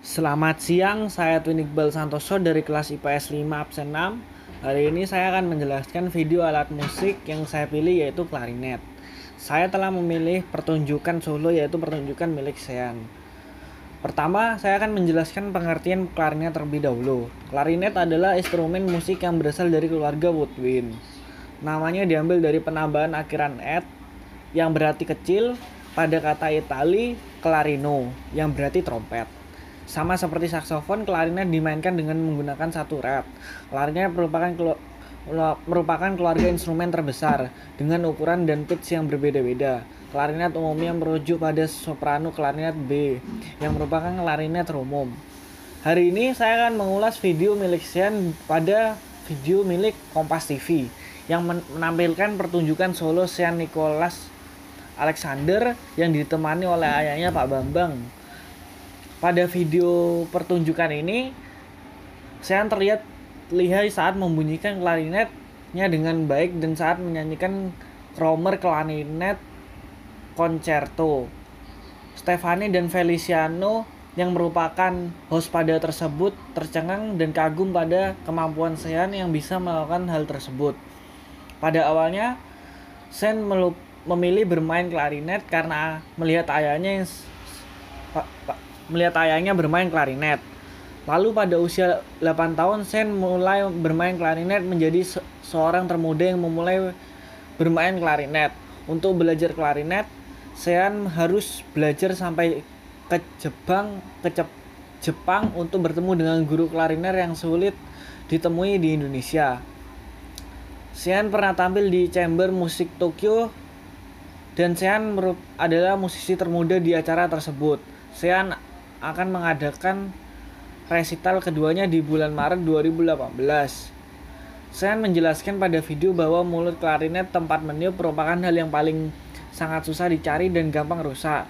Selamat siang, saya Twin Iqbal Santoso dari kelas IPS 5 absen 6. Hari ini saya akan menjelaskan video alat musik yang saya pilih yaitu klarinet. Saya telah memilih pertunjukan solo yaitu pertunjukan milik Sean. Pertama, saya akan menjelaskan pengertian klarinet terlebih dahulu. Klarinet adalah instrumen musik yang berasal dari keluarga woodwind. Namanya diambil dari penambahan akhiran et yang berarti kecil pada kata Itali clarino yang berarti trompet. Sama seperti saksofon, klarinet dimainkan dengan menggunakan satu ret. Klarinet merupakan merupakan keluarga instrumen terbesar dengan ukuran dan pitch yang berbeda-beda. Klarinet umumnya merujuk pada soprano klarinet B yang merupakan klarinet umum. Hari ini saya akan mengulas video milik Sean pada video milik Kompas TV yang menampilkan pertunjukan solo Sean Nicholas Alexander yang ditemani oleh ayahnya Pak Bambang pada video pertunjukan ini saya terlihat lihat saat membunyikan klarinetnya dengan baik dan saat menyanyikan Cromer klarinet concerto. Stefani dan Feliciano yang merupakan host pada tersebut tercengang dan kagum pada kemampuan Sean yang bisa melakukan hal tersebut. Pada awalnya, Sen memilih bermain klarinet karena melihat ayahnya yang melihat ayahnya bermain klarinet. Lalu pada usia 8 tahun, Sen mulai bermain klarinet menjadi se seorang termuda yang memulai bermain klarinet. Untuk belajar klarinet, Sen harus belajar sampai ke Jepang, ke Jepang untuk bertemu dengan guru klarinet yang sulit ditemui di Indonesia. Sean pernah tampil di Chamber Musik Tokyo dan Sean adalah musisi termuda di acara tersebut. Sean akan mengadakan resital keduanya di bulan Maret 2018. Saya menjelaskan pada video bahwa mulut klarinet tempat meniup merupakan hal yang paling sangat susah dicari dan gampang rusak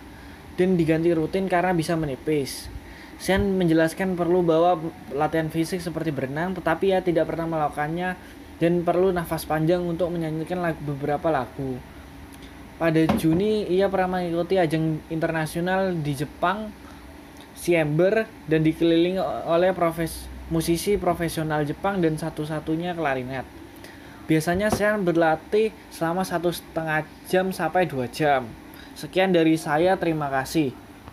dan diganti rutin karena bisa menipis. Saya menjelaskan perlu bahwa latihan fisik seperti berenang tetapi ia tidak pernah melakukannya dan perlu nafas panjang untuk menyanyikan lagu, beberapa lagu. Pada Juni ia pernah mengikuti ajang internasional di Jepang Siember dan dikelilingi oleh profes musisi profesional Jepang dan satu-satunya klarinet. Biasanya saya berlatih selama satu setengah jam sampai dua jam. Sekian dari saya, terima kasih.